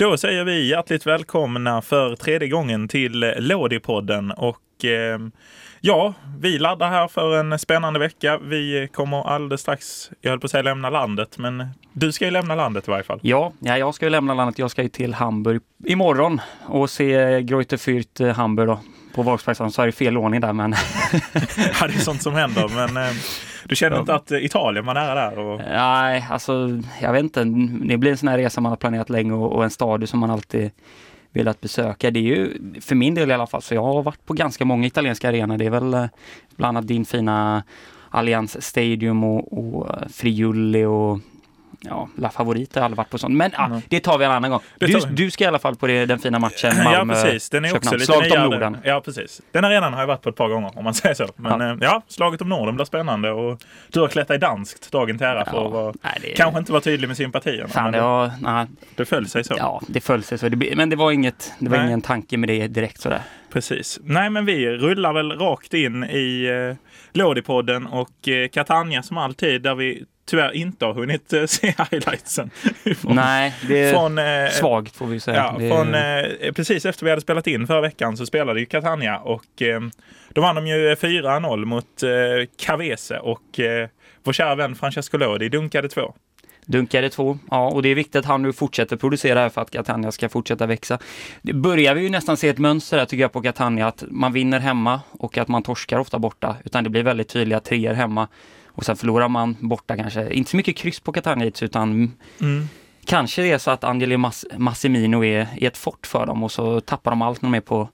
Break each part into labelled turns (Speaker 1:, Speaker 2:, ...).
Speaker 1: Då säger vi hjärtligt välkomna för tredje gången till Lådipodden och eh, ja, vi laddar här för en spännande vecka. Vi kommer alldeles strax, jag höll på att säga lämna landet, men du ska ju lämna landet i varje fall.
Speaker 2: Ja, ja jag ska ju lämna landet. Jag ska ju till Hamburg imorgon och se Greuther Fürth eh, Hamburg då. På Volkswagen så är det fel ordning där men...
Speaker 1: ja, det är sånt som händer men eh, du känner inte att eh, Italien var nära där? Och...
Speaker 2: Nej, alltså jag vet inte. Det blir en sån här resa man har planerat länge och, och en stad som man alltid velat besöka. Det är ju för min del i alla fall, så jag har varit på ganska många italienska arenor. Det är väl eh, bland annat din fina Allianz Stadium och, och Friuli och ja, La Favorita har aldrig varit på sånt. Men mm. ah, det tar vi en annan gång. Du, du, ska i alla fall på det, den fina matchen
Speaker 1: Malmö, Ja, precis. Den är också lite
Speaker 2: Slaget om Norden.
Speaker 1: Ja, precis. Den arenan har jag varit på ett par gånger om man säger så. Men ja, eh, ja Slaget om Norden blir spännande och du har klätt dig danskt dagen till ära för att vara, nej, det... kanske inte vara tydlig med sympatierna.
Speaker 2: Fan, det, var, nej.
Speaker 1: det föll sig så.
Speaker 2: Ja, det föll sig så. Det, men det var, inget, det var ingen tanke med det direkt sådär.
Speaker 1: Precis. Nej, men vi rullar väl rakt in i eh, Lådipodden och eh, Catania som alltid där vi tyvärr inte har hunnit eh, se highlightsen.
Speaker 2: Från, Nej, det är från, eh, svagt får vi säga.
Speaker 1: Ja, det... från, eh, precis efter vi hade spelat in förra veckan så spelade ju Catania och eh, då vann de ju 4-0 mot eh, Cavese och eh, vår kära vän Francesco Lodi dunkade två.
Speaker 2: Dunkade två, ja och det är viktigt att han nu fortsätter producera här för att Catania ska fortsätta växa. Det börjar vi ju nästan se ett mönster här tycker jag på Catania, att man vinner hemma och att man torskar ofta borta, utan det blir väldigt tydliga treor hemma och sen förlorar man borta kanske, inte så mycket kryss på Catania utan mm. kanske det är så att Angeli Mass Massimino är, är ett fort för dem och så tappar de allt när de är på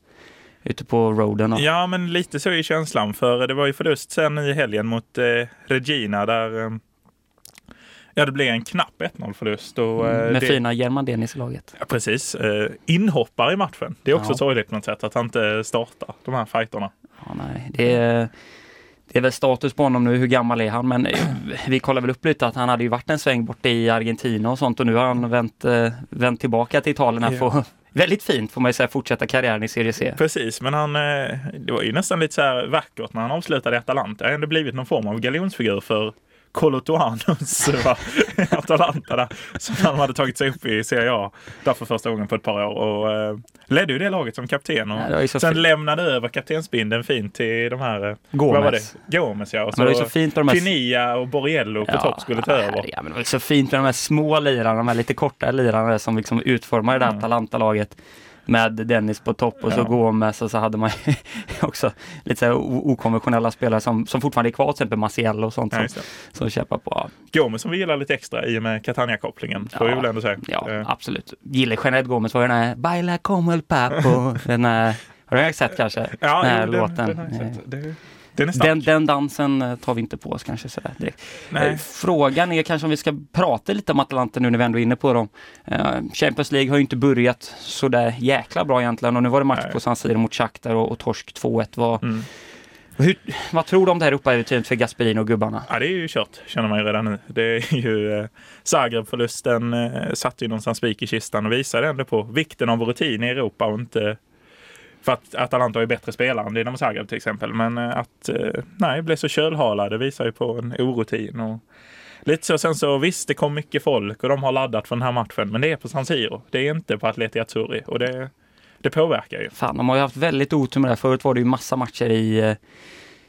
Speaker 2: ute på roaden. Och...
Speaker 1: Ja, men lite så är känslan. För det var ju förlust sen i helgen mot eh, Regina där eh, Ja, det blev en knapp 1-0 förlust. Och,
Speaker 2: mm, med
Speaker 1: det...
Speaker 2: fina German Dennis i laget.
Speaker 1: Ja, precis. Eh, inhoppare i matchen. Det är också ja. sorgligt på något sätt att han inte startar de här fighterna.
Speaker 2: Ja, nej. Det är, det är väl status på honom nu, hur gammal är han? Men eh, vi kollar väl upp lite att han hade ju varit en sväng borta i Argentina och sånt och nu har han vänt, eh, vänt tillbaka till Italien yeah. för väldigt fint får man ju säga, fortsätta karriären i Serie C.
Speaker 1: Precis, men han, eh, det var ju nästan lite så här vackert när han avslutade i Atalanta. Det har ändå blivit någon form av galjonsfigur för Colotuanos Atalanta där, som han hade tagit sig upp i Serie A där för första gången på ett par år och eh, ledde ju det laget som kapten och ja, sen fint. lämnade över kaptensbindeln fint till de här eh,
Speaker 2: Gomes. Vad var det?
Speaker 1: Gomes ja. Och
Speaker 2: så, det så fint med
Speaker 1: de här... Pinia och Borriello på ja, topp skulle ta över.
Speaker 2: Ja, men det var så fint med de här små lirarna, de här lite kortare lirarna som liksom utformar det där mm. Atalanta-laget med Dennis på topp och så ja. Gomes och så hade man också lite så okonventionella spelare som, som fortfarande är kvar, till exempel Maciel och sånt ja, som, som kämpar på.
Speaker 1: Gomes som vi gillar lite extra i och med Catania-kopplingen, får ja, vi väl ändå säga.
Speaker 2: Ja, uh. absolut. Gillar generellt Gomes var den här Baila como el papo, den här har du sett kanske?
Speaker 1: Ja,
Speaker 2: den
Speaker 1: här jo, låten. Den, den
Speaker 2: det, den, den, den, dansen eh, tar vi inte på oss kanske sådär direkt. Nej. Eh, frågan är kanske om vi ska prata lite om Atalanta nu när vi ändå är inne på dem. Eh, Champions League har ju inte börjat sådär jäkla bra egentligen och nu var det match Nej. på San Siro mot Shakhtar och, och torsk 2-1. Vad, mm. Hur, vad tror du om det här Europaäventyret för Gasperini och gubbarna?
Speaker 1: Ja, det är ju kört, känner man ju redan nu. Det är ju eh, Zagreb-förlusten eh, satte ju någonstans spik i kistan och visade ändå på vikten av rutin i Europa och inte för att Atalanta är bättre spelare än Dinamo Zagreb till exempel. Men eh, att eh, nej, bli så kölhala, det visar ju på en orutin. Och lite så. Sen så visst, det kom mycket folk och de har laddat för den här matchen. Men det är på San Siro. Det är inte på Atleti Azzurri. Och det, det påverkar ju.
Speaker 2: Fan, de har ju haft väldigt otur med det. Förut var det ju massa matcher i eh,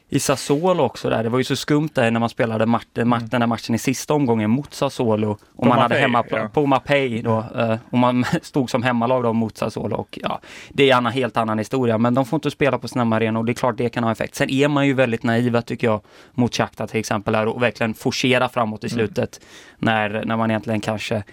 Speaker 2: i Sassuolo också där. Det var ju så skumt där när man spelade match, mm. den där matchen i sista omgången mot Sassuolo. Och på man Mapei, hade hemma ja. på Mapei då. Eh, och man stod som hemmalag då mot Sassuolo. Och ja, det är en helt annan historia. Men de får inte spela på sina arenor och det är klart det kan ha effekt. Sen är man ju väldigt naiva tycker jag mot Shakhtar till exempel här och verkligen forcera framåt i mm. slutet. Mm. När, när man egentligen kanske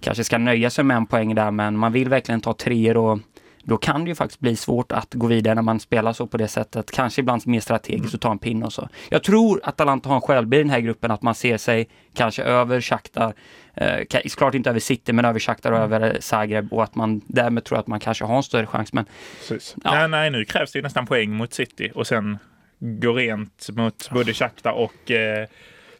Speaker 2: kanske ska nöja sig med en poäng där men man vill verkligen ta treor och då kan det ju faktiskt bli svårt att gå vidare när man spelar så på det sättet. Kanske ibland mer strategiskt och ta en pinne och så. Jag tror att Atalanta har en självbild i den här gruppen att man ser sig kanske över Shakhtar, eh, klart inte över City men över Shakhtar och mm. över Zagreb och att man därmed tror att man kanske har en större chans. Men,
Speaker 1: ja. nej, nej, nu krävs det nästan poäng mot City och sen gå rent mot både Shakhtar och eh,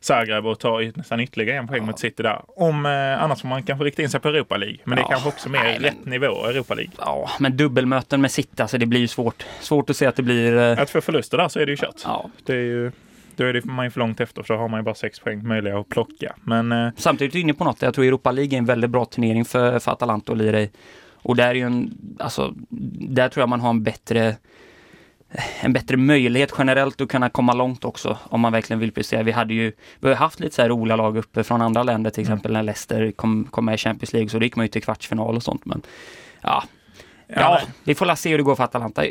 Speaker 1: Zagreb och ta nästan ytterligare en poäng ja. mot City där. Om, eh, annars får man kanske rikta in sig på Europa League. Men det är kanske också mer Nej, rätt men... nivå Europa League.
Speaker 2: Ja, men dubbelmöten med City, alltså det blir ju svårt. Svårt att se att det blir... Eh...
Speaker 1: Att få förluster där så är det ju kört. Ja. Det är ju då är det man ju för långt efter för då har man ju bara sex poäng möjliga att plocka. Men, eh,
Speaker 2: Samtidigt är du inne på något, jag tror Europa League är en väldigt bra turnering för, för Atalanta att lira i. Och där är ju en, alltså, där tror jag man har en bättre en bättre möjlighet generellt att kunna komma långt också om man verkligen vill prestera. Vi hade ju vi har haft lite så här roliga lag uppe från andra länder, till exempel när Leicester kom, kom med i Champions League så då gick man ju till kvartsfinal och sånt. Men ja, ja, vi får se hur det går för Atalanta.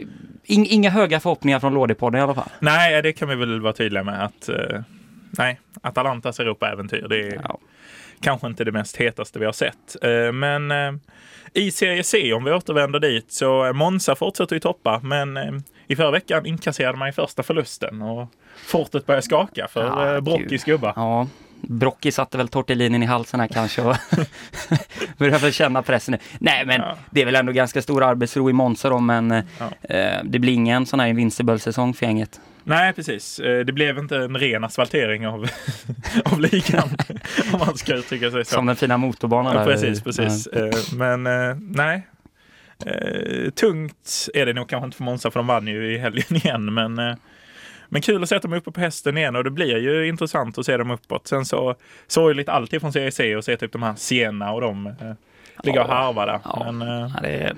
Speaker 2: In, inga höga förhoppningar från Lådepodden i alla fall.
Speaker 1: Nej, det kan vi väl vara tydliga med att uh, nej, Atalantas Europa-äventyr, det är ja. kanske inte det mest hetaste vi har sett. Uh, men uh, i Serie C, om vi återvänder dit, så Monza fortsätter ju toppa, men i förra veckan inkasserade man ju första förlusten och fortet började skaka för ja, eh, Brockis gubbar.
Speaker 2: Ja, Brocki satte väl tortellinen i halsen här kanske och började väl känna pressen nu. Nej men ja. det är väl ändå ganska stor arbetsro i Monza då men ja. eh, det blir ingen sån här invincible-säsong för gänget.
Speaker 1: Nej, precis. Eh, det blev inte en ren asfaltering av, av ligan, om man ska uttrycka sig så.
Speaker 2: Som den fina motorbanan.
Speaker 1: Ja, precis, precis. Eh, men nej, Eh, tungt är det nog kanske inte för Monza för de vann ju i helgen igen men men kul att se att de är uppe på hästen igen och det blir ju intressant att se dem uppåt. Sen så sorgligt alltid från CEC och se typ de här Siena och de eh, ligga och harva där.
Speaker 2: Ja, men, ja, det är,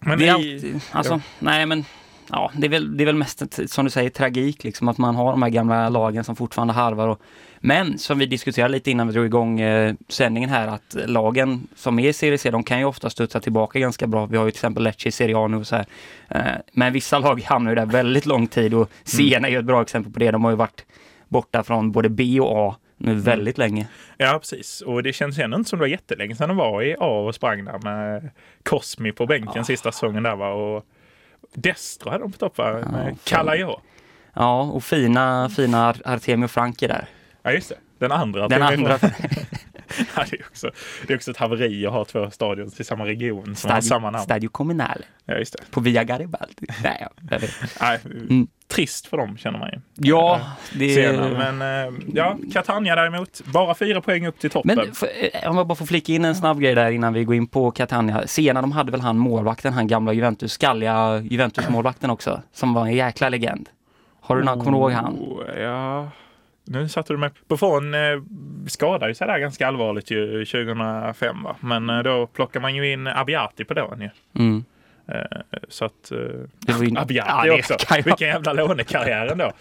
Speaker 2: men det är alltid, alltså, nej men ja, det är, väl, det är väl mest som du säger tragik liksom att man har de här gamla lagen som fortfarande harvar och men som vi diskuterade lite innan vi drog igång eh, sändningen här att lagen som är i Serie C, de kan ju ofta studsa tillbaka ganska bra. Vi har ju till exempel Lecce i Serie A nu och så här. Eh, men vissa lag hamnar ju där väldigt lång tid och Siena mm. är ju ett bra exempel på det. De har ju varit borta från både B och A nu mm. väldigt länge.
Speaker 1: Ja, precis. Och det känns ändå inte som det var jättelänge sedan de var i A och sprang där med Cosmi på bänken ja. sista säsongen där va. Och Destro hade de på topp va? Med ja, Calajå.
Speaker 2: Ja, och fina, fina Artemio Franki där.
Speaker 1: Ja, just det. Den andra.
Speaker 2: Den andra.
Speaker 1: ja, det, är också, det är också ett haveri att ha två stadions i samma region som Stadio, har samma namn.
Speaker 2: Stadio Comunale.
Speaker 1: Ja, just det.
Speaker 2: På Via Garibaldi. Nej, ja,
Speaker 1: Nej, mm. Trist för dem känner man ju.
Speaker 2: Ja,
Speaker 1: det... Senare. Men eh, ja, Catania däremot, bara fyra poäng upp till toppen. Men
Speaker 2: för, eh, om jag bara får flika in en snabb grej där innan vi går in på Catania. Sena, de hade väl han målvakten, han gamla Juventus, skalliga Juventus-målvakten också, som var en jäkla legend. Har du någon, oh, kommer du ihåg han?
Speaker 1: Oh, ja, nu satte du mig på fån. Eh, skadade sig där ganska allvarligt ju 2005 va. Men eh, då plockar man ju in Abiati på den ju. Mm. Eh, så att eh, in... Abiati ja, också. Vilken jävla lånekarriär ändå.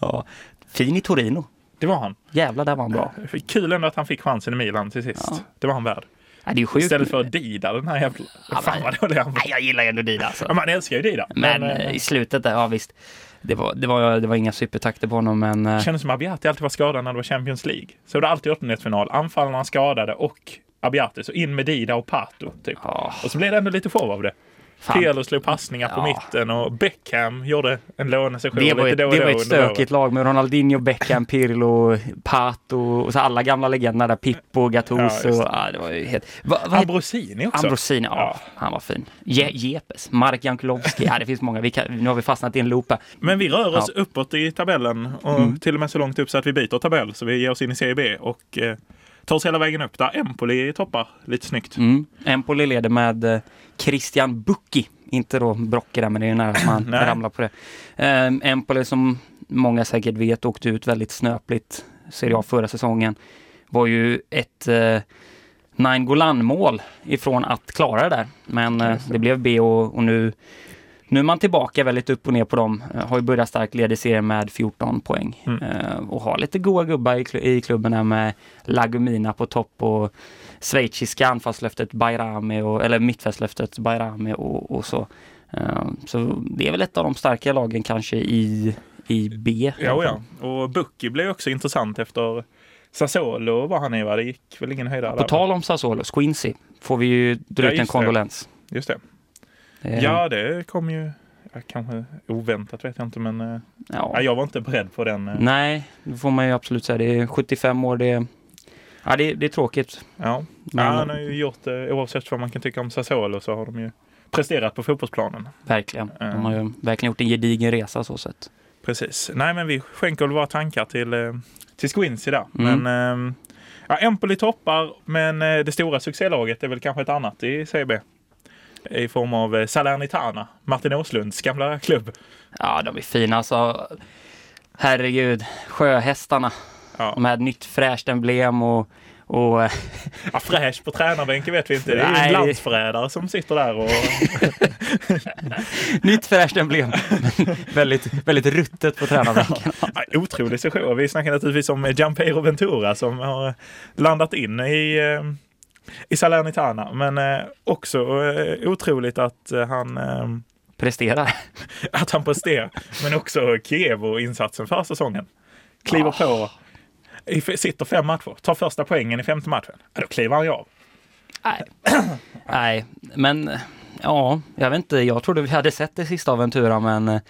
Speaker 2: ja. Fin i Torino.
Speaker 1: Det var han.
Speaker 2: Jävlar, där var han bra.
Speaker 1: Kul ändå att han fick chansen i Milan till sist. Ja. Det var han värd.
Speaker 2: Ja, det är sjukt.
Speaker 1: Istället för Dida, den här jävla...
Speaker 2: Ja, Fan vad dålig han Jag gillar ju ändå Dida. Alltså.
Speaker 1: Ja, man älskar ju Dida.
Speaker 2: Men, men i slutet där, ja visst det var, det var, det var inga supertakter på honom men... Det
Speaker 1: eh, kändes som Abiati alltid var skadad när det var Champions League. Så det var alltid åttondelsfinal. Anfallarna skadade och Abiati. Så in med Dida och Pato. Typ. Oh. Och så blev det ändå lite show av det. Pirlo slog passningar på mitten och Beckham gjorde en lånesession
Speaker 2: det var ett, lite då och Det var ett stökigt lag med Ronaldinho, Beckham, Pirlo, Pato och så alla gamla legender där. Pippo, Gattuso. Ja, ja, det var ju helt...
Speaker 1: Va, va, Ambrosini också.
Speaker 2: Ambrosini, ja, ja. Han var fin. Je, Jepes, Mark Jankulovski. ja, det finns många. Kan, nu har vi fastnat i en loop
Speaker 1: Men vi rör oss ja. uppåt i tabellen och mm. till och med så långt upp så att vi byter tabell. Så vi ger oss in i Serie B och eh, tar oss hela vägen upp där Empoli toppar lite snyggt.
Speaker 2: Mm. Empoli leder med eh, Christian Bucchi. Inte då Brocke där, men det är nära att man ramlar på det. Um, Empoli som många säkert vet åkte ut väldigt snöpligt Serie A förra säsongen. Var ju ett uh, Nine Golan-mål ifrån att klara det där. Men uh, det blev B och, och, nu, nu är man tillbaka väldigt upp och ner på dem. Uh, har ju börjat starkt leder serien med 14 poäng. Mm. Uh, och har lite goa gubbar i, i klubben här med Lagumina på topp och schweiziska anfallslöftet Bayrami, och, eller mittfältslöftet Bayrami och, och så. Uh, så det är väl ett av de starka lagen kanske i, i B.
Speaker 1: Ja, ja. Och Bucki blev också intressant efter Sassuolo var han i va? Det gick väl ingen höjdare
Speaker 2: På tal om Sassuolo, Squincy får vi ju dra ut en kondolens.
Speaker 1: Just det. Det. Ja, det kom ju kanske oväntat vet jag inte men eh, ja. jag var inte beredd på den. Eh.
Speaker 2: Nej, det får man ju absolut säga. Det är 75 år, det är Ja, det, det är tråkigt.
Speaker 1: Ja. Men... ja, han har ju gjort det, oavsett vad man kan tycka om Sassuolo så har de ju presterat på fotbollsplanen.
Speaker 2: Verkligen. De har ju verkligen gjort en gedigen resa så sett.
Speaker 1: Precis. Nej, men vi skänker väl våra tankar till, eh, till Squincy där. Mm. Men ja, Empoli toppar, men det stora succélaget är väl kanske ett annat i CB. I form av Salernitana, Martin Åslunds gamla klubb.
Speaker 2: Ja, de är fina. Alltså, Herregud, sjöhästarna. Ja. De här nytt fräscht emblem och och,
Speaker 1: ja, fräsch på tränarbänken vet vi inte. Det är en landsförrädare som sitter där och...
Speaker 2: Nytt fräscht emblem. väldigt, väldigt ruttet på tränarbänken.
Speaker 1: ja, otrolig session. Vi snackar naturligtvis om Gianpeiro Ventura som har landat in i, eh, i Salernitana. Men eh, också eh, otroligt att han
Speaker 2: presterar.
Speaker 1: Att han presterar. Men också Kievo-insatsen för säsongen. Kliver oh. på sitter fem matcher, tar första poängen i femte matchen, ja, då kliver han ju av.
Speaker 2: Nej. Nej, men ja, jag vet inte. Jag trodde vi hade sett det sista av Ventura, men eh,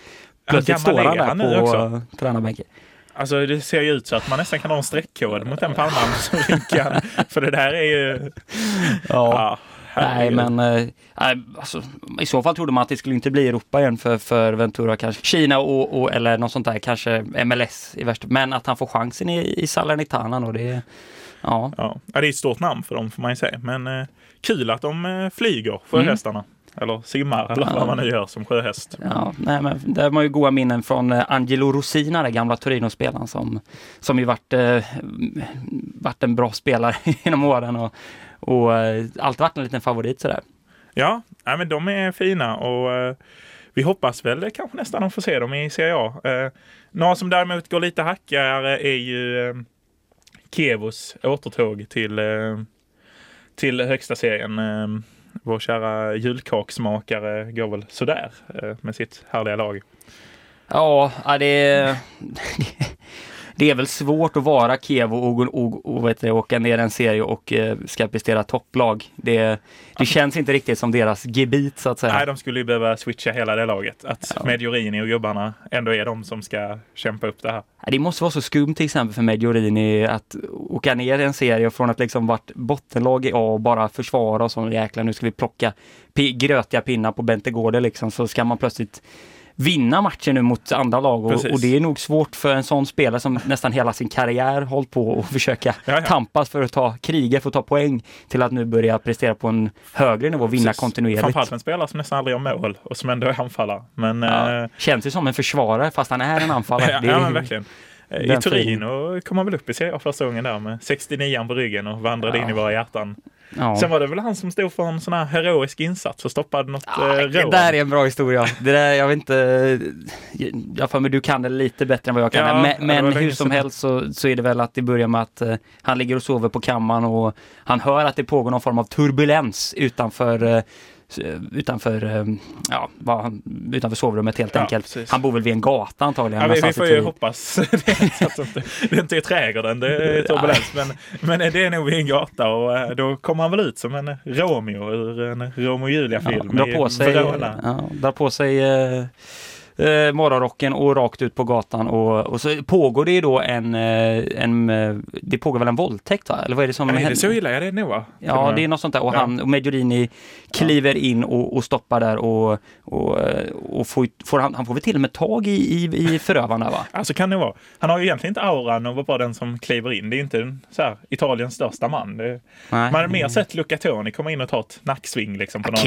Speaker 2: plötsligt står han där han på tränarbänken.
Speaker 1: Alltså det ser ju ut så att man nästan kan ha en streckkod mot den pannan som rycker. För det där är ju...
Speaker 2: Ja. ja Nej, men äh, alltså, i så fall trodde man att det skulle inte bli Europa igen för, för Ventura, kanske Kina och, och, eller något sånt där, kanske MLS i värsta Men att han får chansen i, i Salernitana då, det
Speaker 1: ja. ja. Det är ett stort namn för dem får man ju säga, men eh, kul att de eh, flyger, sjöhästarna. Mm. Eller simmar eller vad man nu gör som sjöhäst.
Speaker 2: Ja, nej, men det har man ju goda minnen från eh, Angelo Rosina, den gamla Torino-spelaren som, som ju varit, eh, varit en bra spelare genom åren. Och, och eh, alltid varit en liten favorit sådär.
Speaker 1: Ja, nej, men de är fina och eh, vi hoppas väl kanske nästan att få se dem i Serie A. Eh, några som däremot går lite hackigare är ju eh, Kevos återtåg till, eh, till högsta serien. Vår kära julkaksmakare går väl sådär eh, med sitt härliga lag.
Speaker 2: Ja, det, det är väl svårt att vara Kevo och, och, och, och åka ner en serie och eh, ska prestera topplag. Det, det känns inte riktigt som deras gebit så att säga.
Speaker 1: Nej, de skulle ju behöva switcha hela det laget. Att ja. Medjorini och gubbarna ändå är de som ska kämpa upp det här.
Speaker 2: Det måste vara så skumt till exempel för Medjorini att åka ner en serie från att liksom varit bottenlag i A och bara försvara och så jäklar nu ska vi plocka grötiga pinnar på Bentegårde liksom så ska man plötsligt vinna matchen nu mot andra lag och, och, det är nog svårt för en sån spelare som nästan hela sin karriär hållit på och försöka ja, ja. tampas för att ta kriga för att ta poäng till att nu börja prestera på en högre nivå, vinna Precis. kontinuerligt.
Speaker 1: Framförallt en spelare som nästan aldrig gör mål och som ändå är anfallare. Men, ja.
Speaker 2: eh... Känns ju som en försvarare fast han är en anfallare.
Speaker 1: ja, ja, verkligen. I Turin kom han väl upp i serien första gången där med 69 på ryggen och vandrade ja. in i våra hjärtan. Ja. Sen var det väl han som stod för en sån här heroisk insats och stoppade något ja,
Speaker 2: eh, Det där är en bra historia. Det där, jag vet inte, jag för mig du kan det lite bättre än vad jag kan. Ja, men, men hur som helst så, så är det väl att det börjar med att uh, han ligger och sover på kammaren och han hör att det pågår någon form av turbulens utanför Eh, utanför, eh, ja, utanför sovrummet helt ja, enkelt. Precis. Han bor väl vid en gata antagligen.
Speaker 1: Ja, vi, vi får ju hoppas det inte är trädgården, det är turbulens. Men, men det är nog vid en gata och eh, då kommer han väl ut som en Romeo ur en Romeo och Julia-film.
Speaker 2: Ja, drar på sig, ja, drar på sig eh, eh, morgonrocken och rakt ut på gatan och, och så pågår det ju då en, eh, en, eh, det pågår väl en våldtäkt va? Eller vad är det som
Speaker 1: händer? Det så illa är det nog va?
Speaker 2: Ja, det är något sånt där och ja. han, och Medjorini kliver in och, och stoppar där och, och, och får, får han, han får väl till och med tag i, i, i förövarna va?
Speaker 1: Alltså kan det vara. Han har ju egentligen inte auran av att vara den som kliver in. Det är inte så här, Italiens största man. Det, man har mer sett Luca Toni komma in och ta ett nacksving liksom. På
Speaker 2: någon.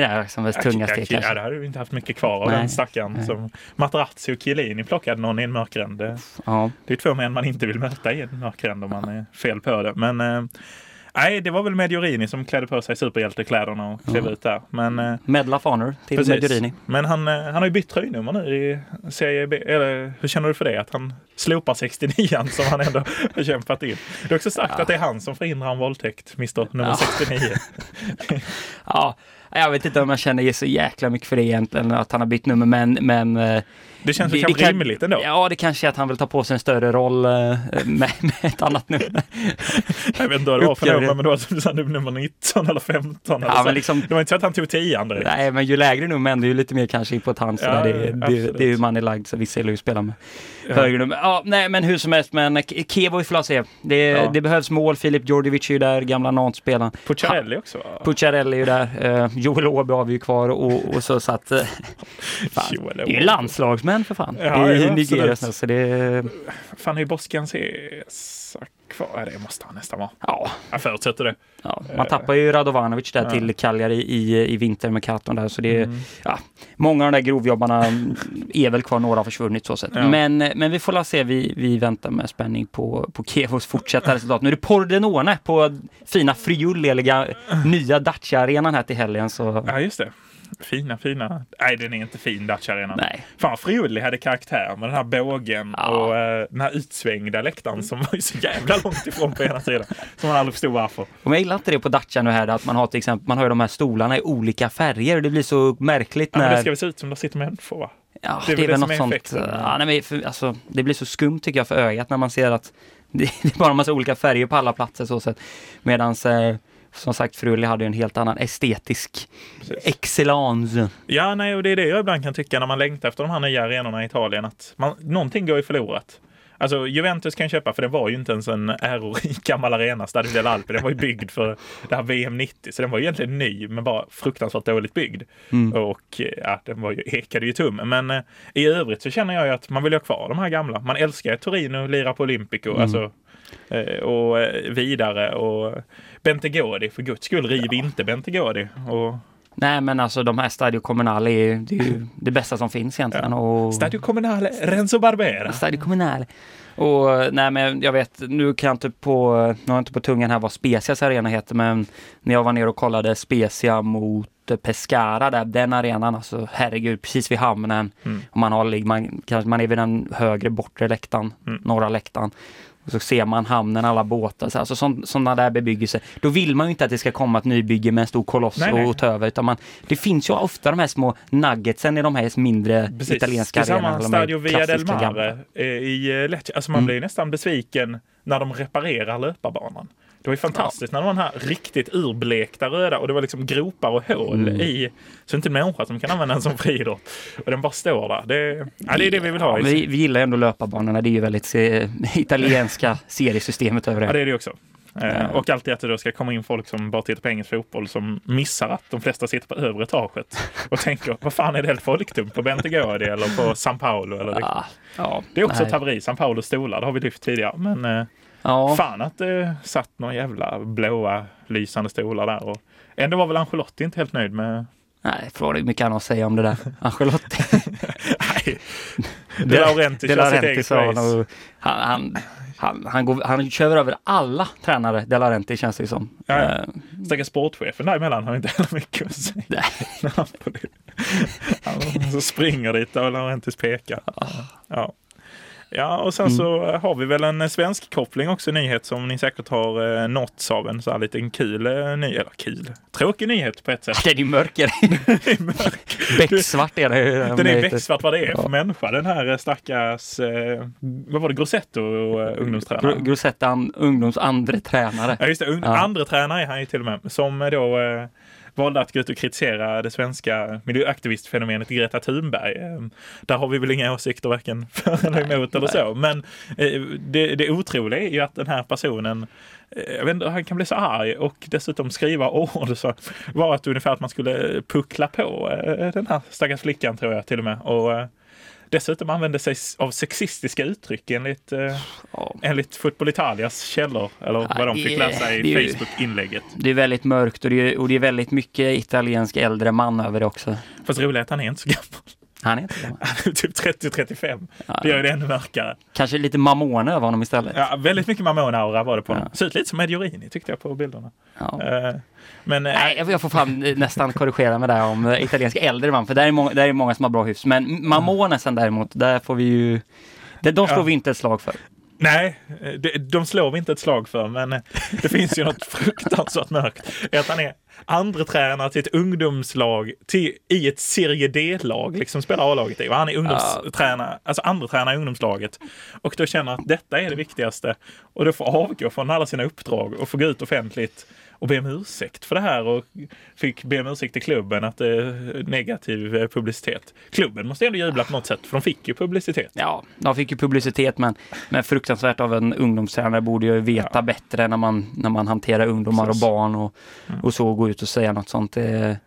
Speaker 2: Där som väl tunga steg
Speaker 1: Ja, det hade vi inte haft mycket kvar av den stackaren. Som Materazzi och Chiellini plockade någon i en mörkränd. Det, ja. det är två män man inte vill möta i en mörkränd om man är fel på det. Men eh, Nej, det var väl Mediorini som klädde på sig superhjältekläderna och klev ja. ut där. Men, eh,
Speaker 2: Medal of Honor till precis. Mediorini.
Speaker 1: Men han, eh, han har ju bytt tröjnummer nu i Serie B. Eller hur känner du för det? Att han slopar 69 som han ändå har kämpat in. Det är också sagt ja. att det är han som förhindrar en våldtäkt, Mr nummer ja. 69.
Speaker 2: ja, jag vet inte om jag känner så jäkla mycket för det egentligen, att han har bytt nummer, men, men eh,
Speaker 1: det känns det, kanske rimligt ändå.
Speaker 2: Ja, det kanske är att han vill ta på sig en större roll eh, med, med ett annat nummer.
Speaker 1: jag vet inte vad det var för nummer, men det var som nummer 19 eller 15. Eller ja, men liksom, det var inte så att han tog 10 direkt.
Speaker 2: Nej, men ju lägre nummer, ändå ju lite mer kanske impotent. Ja, det, det, det, det är ju man är lagd, så vissa gillar ju att spela med ja. högre nummer. Ja, nej, men hur som helst, men Kevo får se. Det, ja. det behövs mål. Filip Djordjevic är ju där, gamla Nantes-spelaren.
Speaker 1: Pucciarelli också?
Speaker 2: Pucciarelli är ju där. Uh, Joel Åby har vi ju kvar och, och så, så att... Uh, fan, det är ju landslagsmän för fan. Ja, i Nigeria. Så det...
Speaker 1: Fan, hur Boskan Cesak kvar? Det måste han nästan vara. Ja. Jag förutsätter det.
Speaker 2: Ja, man tappar ju Radovanovic där ja. till Cagliari i, i vinter med Katon där. Så det, mm. ja. många av de där grovjobbarna är väl kvar, några har försvunnit så sett. Ja. Men, men vi får la se, vi, vi väntar med spänning på, på Kevos fortsatta resultat. Nu är det Pordenone på fina Friuli, nya Dacia-arenan här till helgen. Så...
Speaker 1: Ja, just det. Fina, fina. Nej, den är inte fin, Dacia-arenan. Nej. Fan, Friuli hade karaktär med den här bågen ja. och uh, den här utsvängda läktaren som var så jävla långt ifrån på ena sidan. Som man aldrig förstod varför.
Speaker 2: Och jag gillar inte det på Dacia nu här, att man har till exempel, man har ju de här stolarna i olika färger. Det blir så märkligt när... Ja,
Speaker 1: men det ska väl se ut som det sitter människor va?
Speaker 2: Ja, det är, det är väl något sånt. Ja, nej, men för, alltså, det blir så skumt tycker jag för ögat när man ser att det är bara en massa olika färger på alla platser så sätt. Medans eh, som sagt, Frulli hade en helt annan estetisk Precis. excellence.
Speaker 1: Ja, nej, och det är det jag ibland kan tycka när man längtar efter de här nya arenorna i Italien, att man, någonting går ju förlorat. Alltså Juventus kan köpa, för det var ju inte ens en ärorik gammal arena, Stadio dell'Alpi. Den var ju byggd för det här VM 90, så den var egentligen ny, men bara fruktansvärt dåligt byggd. Mm. Och ja, den var ju, ekade ju tum. Men eh, i övrigt så känner jag ju att man vill ha kvar de här gamla. Man älskar ju Torino, lira på Olympico, mm. alltså, eh, och eh, vidare. Och Bentegodi, för guds skull, riv ja. inte Bentegodi. Och...
Speaker 2: Nej men alltså de här Stadio Comunale är, det är ju det bästa som finns egentligen. Ja. Och...
Speaker 1: Stadio Comunale, Renzo Barbera.
Speaker 2: Stadio Comunale. Och nej men jag vet, nu kan jag inte på, nu har jag inte på tungan här vad Specias arena heter men när jag var nere och kollade Specia mot Pescara där, den arenan, alltså herregud, precis vid hamnen. Mm. Och man, har, man, man är vid den högre bortre läktaren, mm. norra läktaren. Så ser man hamnen, alla båtar, så alltså sådana där bebyggelse. Då vill man ju inte att det ska komma ett nybygge med en stor koloss nej, och ta över. Utan man, det finns ju ofta de här små nuggetsen i de här mindre Precis. italienska arenorna.
Speaker 1: Stadio Via del Mare eh, i eh, Lecce. Alltså man mm. blir nästan besviken när de reparerar löparbanan. Det var ju fantastiskt ja. när de var här riktigt urblekta röda och det var liksom gropar och hål mm. i. Så inte en människa som kan använda den som friidrott. Och den bara står där. Det, ja, det är det vi vill ha.
Speaker 2: Ja, vi, vi gillar ändå löparbanorna. Det är ju väldigt se, italienska seriesystemet över det.
Speaker 1: Ja, det är det också. Eh, och alltid att det då ska komma in folk som bara tittar på engelsk fotboll som missar att de flesta sitter på övre etaget och tänker vad fan är det folktum på Bentegodi eller på San Paolo? Eller ja, ja, det är också nej. ett haveri. San Paulos stolar, det har vi lyft tidigare. Men eh, Ja. Fan att det satt några jävla blåa lysande stolar där. Och ändå var väl Ancelotti inte helt nöjd med
Speaker 2: Nej, fråga mycket han har att säga om det där. Ancelotti.
Speaker 1: Nej, De Laurentiis kör sitt eget race.
Speaker 2: Han, han, han, han, går, han kör över alla tränare, De Laurenti känns det som. Ja,
Speaker 1: ja. Uh, Stackars sportchefen däremellan har inte heller mycket att säga. Nej. han så springer dit och Laurentis pekar. Ja. Ja, och sen mm. så har vi väl en svensk koppling också, nyhet som ni säkert har eh, nåtts av. En så här liten kul eh, nyhet, eller kul, tråkig nyhet på ett sätt.
Speaker 2: Den är mörkare. är mörk. Becksvart är det.
Speaker 1: Den är becksvart vad det är ja. för människa. Den här eh, stackars, eh, vad var det, Grossetto eh, ungdomstränare?
Speaker 2: Gr Grossetto ungdoms andre tränare.
Speaker 1: Ja, just det. Ja. Andre tränare är han ju till och med. Som då eh, valde att gå ut och kritisera det svenska miljöaktivistfenomenet Greta Thunberg. Ehm, där har vi väl inga åsikter varken för eller emot eller så. Men eh, det, det otroliga är ju att den här personen eh, jag vet inte, han kan bli så arg och dessutom skriva ord så var att ungefär att man skulle puckla på eh, den här stackars flickan tror jag till och med. Och dessutom använde sig av sexistiska uttryck enligt, eh, ja. enligt Football Italias källor, eller ja, vad de fick läsa i Facebook-inlägget.
Speaker 2: Det är väldigt mörkt och det är, och det är väldigt mycket italiensk äldre man över det också.
Speaker 1: Fast roligt är att han är inte så gammal.
Speaker 2: Han är inte gammal. Han
Speaker 1: är typ 30-35. Ja. Det gör det ännu mörkare.
Speaker 2: Kanske lite Mamone över honom istället.
Speaker 1: Ja, väldigt mycket Mamone-aura var det på honom. Ser ut lite som Mediorini tyckte jag på bilderna. Ja. Uh,
Speaker 2: men, eh, Nej, jag får fan nästan korrigera mig där om italienska äldre man, för där är, många, där är många som har bra hyfs. Men Mamonesen däremot, där får vi ju... De slår ja. vi inte ett slag för.
Speaker 1: Nej, de slår vi inte ett slag för, men det finns ju något fruktansvärt mörkt. Att han är andra tränare till ett ungdomslag till, i ett serie D-lag, liksom spelar A-laget i. Och han är ungdomstränare, alltså andra tränare i ungdomslaget. Och då känner att detta är det viktigaste. Och då får avgå från alla sina uppdrag och få gå ut offentligt och be om ursäkt för det här och fick be om ursäkt till klubben att det är negativ eh, publicitet. Klubben måste ändå jubla på något sätt för de fick ju publicitet.
Speaker 2: Ja, de fick ju publicitet men, men fruktansvärt av en ungdomstränare borde ju veta ja. bättre när man, när man hanterar ungdomar Precis. och barn och, mm. och så gå ut och säga något sånt. Det,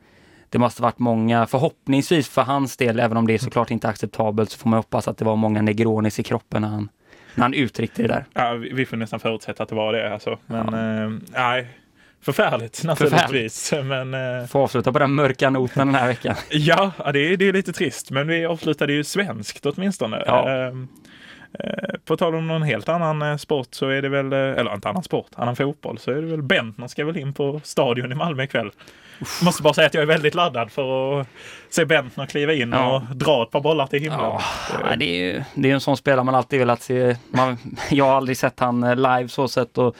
Speaker 2: det måste varit många, förhoppningsvis för hans del, även om det är såklart inte acceptabelt, så får man hoppas att det var många negronis i kroppen när han, när han uttryckte det där.
Speaker 1: Ja, vi får nästan förutsätta att det var det alltså. Men ja. eh, nej, Förfärligt naturligtvis. Men, eh,
Speaker 2: Får avsluta på den mörka noten den här veckan.
Speaker 1: ja, det är, det är lite trist, men vi avslutade ju svenskt åtminstone.
Speaker 2: Ja.
Speaker 1: Ehm, eh, På tal om någon helt annan eh, sport så är det väl, eh, eller inte annan sport, annan fotboll, så är det väl Bentner ska väl in på stadion i Malmö ikväll. Måste bara säga att jag är väldigt laddad för att se Bentner kliva in
Speaker 2: Ja.
Speaker 1: och dra ett par bollar till himlen.
Speaker 2: Ja, det är ju det är en sån spelare man alltid velat se. Man, jag har aldrig sett han eh, live så sett och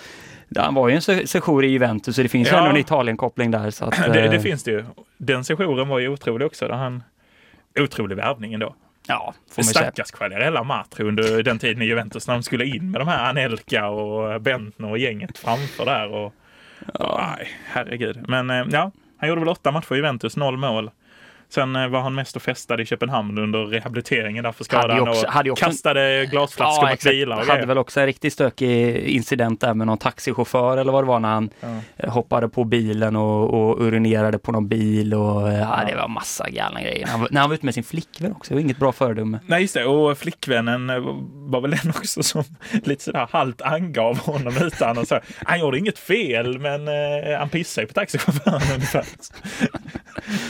Speaker 2: han var ju en se- sejour i Juventus så det finns ju
Speaker 1: Ja.
Speaker 2: ändå en Italien-koppling där. Så att,
Speaker 1: Det,
Speaker 2: eh,
Speaker 1: det finns det ju. Den sessionen var ju otrolig också. Där han, otrolig värvning ändå.
Speaker 2: Ja, får man.
Speaker 1: Stackars Quagliarella Matri under den tiden i Juventus när de skulle in med de här Anelka och Bentner och gänget framför där. Och, och, nej, herregud. Men eh, ja, han gjorde väl åtta matcher i Juventus, noll mål. Sen eh, var han mest och festade i Köpenhamn under rehabiliteringen där för skadan
Speaker 2: också-
Speaker 1: och kastade glasflaskor mot
Speaker 2: exakt.
Speaker 1: bilar och
Speaker 2: Hade väl också en riktigt stökig incident där med någon taxichaufför eller vad det var när han
Speaker 1: Ja.
Speaker 2: eh, hoppade på bilen och, och urinerade på någon bil och eh, ja, det var massa galna grejer. Han, när han var ute med sin flickvän också, det var inget bra föredöme.
Speaker 1: Nej, just det. Och flickvännen var väl den också som lite sådär halvt angav honom utan och så. Han gjorde inget fel, men eh, han pissade ju på taxichauffören ungefär.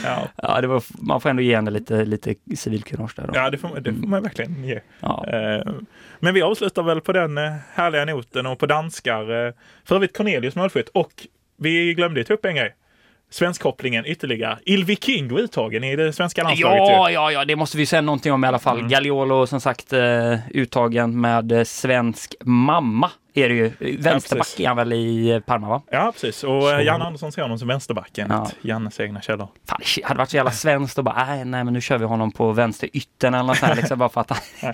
Speaker 1: Ja,
Speaker 2: Ja, det var, man får ändå ge henne lite, lite civilkurage där. Då.
Speaker 1: ja det, får, det får man verkligen ge.
Speaker 2: Ja.
Speaker 1: Eh, Men vi avslutar väl på den eh, härliga noten och på danskar. eh, För övrigt Cornelius målskytt och vi glömde ju ta upp en grej. Svenskkopplingen ytterligare. Ilvi Kingo uttagen i det svenska landslaget. ju.
Speaker 2: Ja, ja, ja, det måste vi säga någonting om i alla fall.
Speaker 1: Mm.
Speaker 2: Gagliolo som sagt uttagen med svensk mamma är det ju. Vänsterback
Speaker 1: precis.
Speaker 2: är han väl i eh, Parma va?
Speaker 1: Ja, precis. Och
Speaker 2: Så-
Speaker 1: så... Janne Andersson ser honom som vänsterback enligt
Speaker 2: Ja.
Speaker 1: Jannes egna källor.
Speaker 2: Fan, det hade varit så jävla svenskt och bara, nej, nej men nu kör vi honom på vänster yttern eller något sånt här, liksom, bara för att han,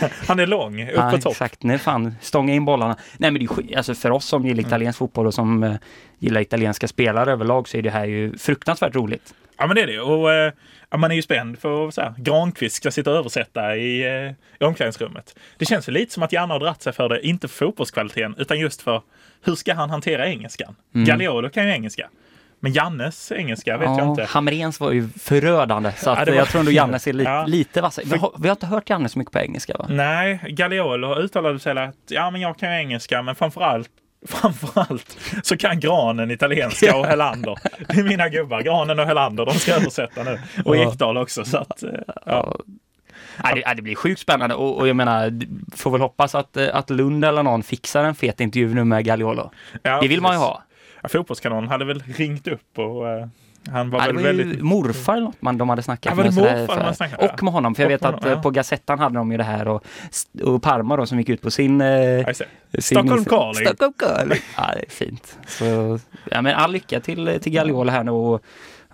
Speaker 1: Ja. Han är lång, upp
Speaker 2: Ja,
Speaker 1: på topp.
Speaker 2: Exakt, nej fan, stånga in bollarna. Nej men det är alltså för oss som
Speaker 1: Mm.
Speaker 2: gillar italiensk fotboll och som eh, gillar italienska spelare överlag så är det här ju fruktansvärt roligt.
Speaker 1: Ja, men det är det. Och eh, ja, man är ju spänd för att så här, Granqvist ska sitta och översätta i, eh, i omklädningsrummet. Det känns ju lite som att Janne har dratt sig för det, inte för fotbollskvaliteten, utan just för hur ska han hantera engelskan?
Speaker 2: Mm.
Speaker 1: Gagliolo kan ju engelska. Men Jannes engelska vet jag inte.
Speaker 2: Hamrens var ju förödande så att
Speaker 1: Ja, var-
Speaker 2: jag tror ändå Jannes är li
Speaker 1: Ja.
Speaker 2: lite vassare. Vi vi har inte hört Janne så mycket på engelska va?
Speaker 1: Nej, Gagliolo uttalade sig att ja, men jag kan ju engelska, men framförallt Framförallt så kan Granen italienska och Helander. Det är mina gubbar. Granen och Helander, de ska översätta nu. Och. Ekdal också. Så att, eh, ja.
Speaker 2: Ja. Det, det blir sjukt spännande och, och jag menar, får väl hoppas att, eh, att Lund eller någon fixar en fet intervju nu med Gagliolo.
Speaker 1: Ja,
Speaker 2: Det vill man ju
Speaker 1: precis.
Speaker 2: ha.
Speaker 1: Ja, fotbollskanonen hade väl ringt upp och eh, han var
Speaker 2: Ja,
Speaker 1: väl
Speaker 2: var
Speaker 1: väldigt...
Speaker 2: morfar eller något man, de hade snackat med.
Speaker 1: morfar man snackade?
Speaker 2: Och med honom, för jag vet
Speaker 1: med
Speaker 2: att
Speaker 1: honom,
Speaker 2: eh,
Speaker 1: ja.
Speaker 2: på Gazettan hade de ju det här och, och Parma då som gick ut på sin... eh, sin
Speaker 1: Stockholm calling.
Speaker 2: Stockholm calling. Ja, det är fint. Så, ja, men all lycka till, till Gagliolo här nu och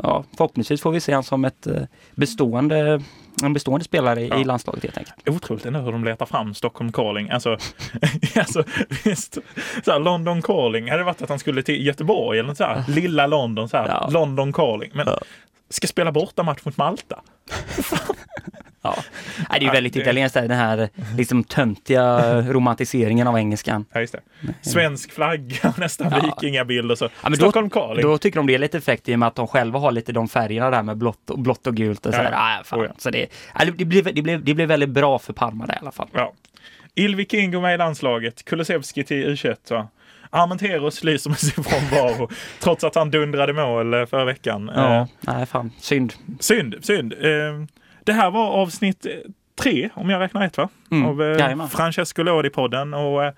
Speaker 2: ja, förhoppningsvis får vi se honom som ett eh, bestående, en bestående spelare i,
Speaker 1: Ja.
Speaker 2: i landslaget helt enkelt.
Speaker 1: Otroligt ändå hur de letar fram Stockholm calling. Alltså, alltså visst, så här, London calling. Hade det varit att han skulle till Göteborg eller så här, lilla London, så här,
Speaker 2: Ja.
Speaker 1: London calling. Men ska spela borta match mot Malta.
Speaker 2: Ja. Det är ju
Speaker 1: Ja,
Speaker 2: väldigt
Speaker 1: det-
Speaker 2: italienskt den här liksom töntiga romantiseringen av engelskan.
Speaker 1: Ja, just det. Svensk flagga, nästan
Speaker 2: Ja.
Speaker 1: vikingabild och så.
Speaker 2: Ja,
Speaker 1: Stockholm calling.
Speaker 2: Då tycker de det är lite effekt i och med att de själva har lite de färgerna där med blått och, blått och gult och
Speaker 1: Ja,
Speaker 2: sådär.
Speaker 1: ja.
Speaker 2: Ah, fan.
Speaker 1: Oh, ja.
Speaker 2: Så det, ja, det, blir, det, blir, det blir väldigt bra för Parma där i alla fall.
Speaker 1: Ja. Ilvi Kingo med i landslaget. Kulusevski till U21. Va? Armenteros lyser med sin frånvaro trots att han dundrade mål eh, förra veckan. Eh,
Speaker 2: Ja, nej fan, synd.
Speaker 1: Synd, synd. Eh, Det här var avsnitt eh, tre, om jag räknar rätt va?
Speaker 2: Mm,
Speaker 1: Av eh. Francesco Lodi-podden. Och, eh,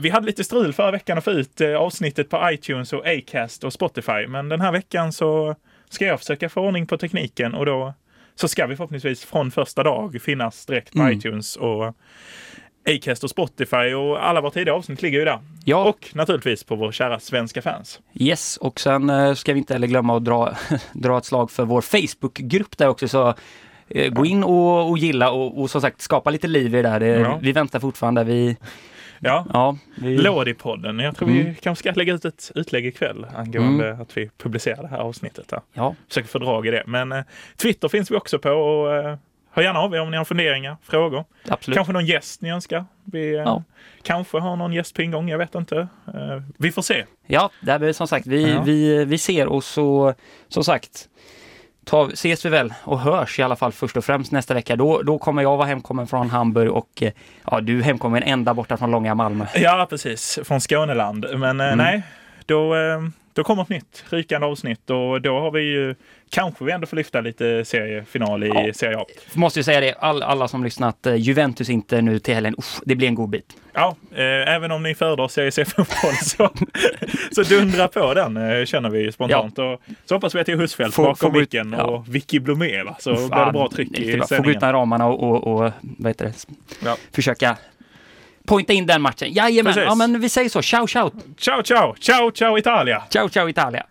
Speaker 1: vi hade lite strul förra veckan att få ut eh, avsnittet på iTunes och Acast och Spotify. Men den här veckan så ska jag försöka få ordning på tekniken och då så ska vi förhoppningsvis från första dag finnas direkt på
Speaker 2: Mm.
Speaker 1: iTunes och Acast och Spotify och alla våra tidigare avsnitt ligger ju där.
Speaker 2: Ja,
Speaker 1: Och naturligtvis på vår kära svenska fans.
Speaker 2: yes. Och sen eh, ska vi inte heller glömma att dra, dra ett slag för vår Facebookgrupp där också. Så gå in och, och gilla och, och som sagt skapa lite liv i det där. Det,
Speaker 1: Ja.
Speaker 2: Vi väntar fortfarande. Vi,
Speaker 1: Ja,
Speaker 2: ja, vi,
Speaker 1: Lodi-podden. Jag tror vi
Speaker 2: Mm.
Speaker 1: kanske ska lägga ut ett utlägg ikväll angående att vi publicerar det här avsnittet. Där.
Speaker 2: ja,
Speaker 1: Försöker få drag i det. Men eh, Twitter finns vi också på och eh, hör gärna av er om ni har funderingar, frågor.
Speaker 2: absolut.
Speaker 1: Kanske någon gäst ni önskar. Vi eh,
Speaker 2: Ja.
Speaker 1: kanske har någon gäst på ingång, jag vet inte. Eh, vi får se.
Speaker 2: Ja, där vi, som sagt, vi,
Speaker 1: Ja.
Speaker 2: vi, vi ser och så som sagt ta, ses vi väl och hörs i alla fall först och främst nästa vecka. Då, då kommer jag vara hemkommen från Hamburg och eh, ja, du hemkommen ända borta från långa Malmö.
Speaker 1: Ja, precis. Från Skåneland. Men eh,
Speaker 2: Mm.
Speaker 1: nej, då, eh, då kommer ett nytt rykande avsnitt och då har vi ju kanske vi ändå får lyfta lite seriefinal i ja. Serie A.
Speaker 2: Måste ju säga det, all, alla som lyssnat, eh, Juventus inte nu till helgen, usch, det blir en god bit.
Speaker 1: Ja, eh, även om ni föredrar Serie C-fotboll så, så dundra på den eh, känner vi spontant. Ja. Och så hoppas vi att det är Husfeldt bakom micken ja. och Vicky Blomé va? så blir det bra tryck i sändningen.
Speaker 2: Få utan ramarna och, och, och vad heter det? Ja. försöka pointa in den matchen. Jajamän, ja men vi säger så. Ciao, ciao!
Speaker 1: Ciao, ciao! Ciao, ciao Italia!
Speaker 2: Ciao, ciao Italia!